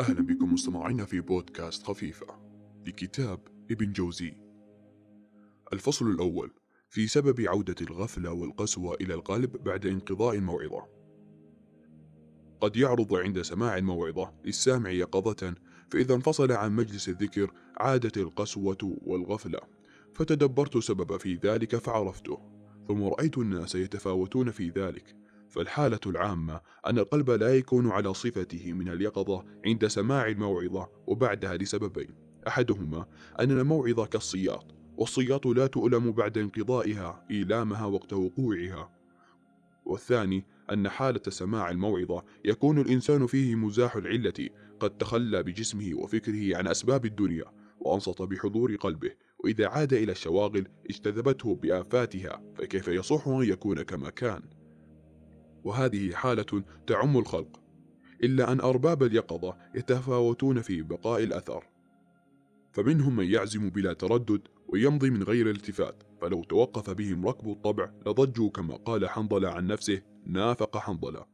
أهلا بكم مستمعينا في بودكاست خفيفة لكتاب ابن جوزي. الفصل الأول في سبب عودة الغفلة والقسوة إلى القلب بعد انقضاء الموعظة. قد يعرض عند سماع الموعظة للسامع يقظة فإذا انفصل عن مجلس الذكر عادت القسوة والغفلة. فتدبرت سبب في ذلك فعرفته ثم رأيت الناس يتفاوتون في ذلك. فالحالة العامة أن القلب لا يكون على صفته من اليقظة عند سماع الموعظة وبعدها لسببين. أحدهما أن الموعظة كالصياط والصياط لا تؤلم بعد انقضائها إيلامها وقت وقوعها. والثاني أن حالة سماع الموعظة يكون الإنسان فيه مزاح العلة قد تخلى بجسمه وفكره عن أسباب الدنيا وأنصت بحضور قلبه. وإذا عاد إلى الشواغل اجتذبته بآفاتها فكيف يصح أن يكون كما كان؟ وهذه حالة تعم الخلق إلا أن أرباب اليقظة يتفاوتون في بقاء الأثر. فمنهم من يعزم بلا تردد ويمضي من غير التفات فلو توقف بهم ركب الطبع لضجوا كما قال حنظلة عن نفسه نافق حنظلة.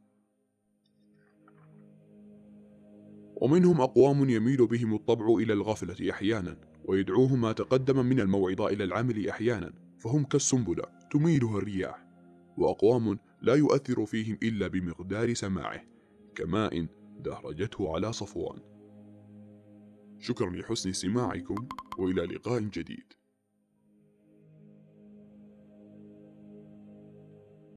ومنهم أقوام يميل بهم الطبع إلى الغفلة أحيانا ويدعوهم ما تقدم من الموعظة إلى العمل أحيانا فهم كالسنبلة تميلها الرياح. وأقوام لا يؤثر فيهم إلا بمقدار سماعه كماء دهرجته على صفوان. شكرا لحسن استماعكم وإلى لقاء جديد.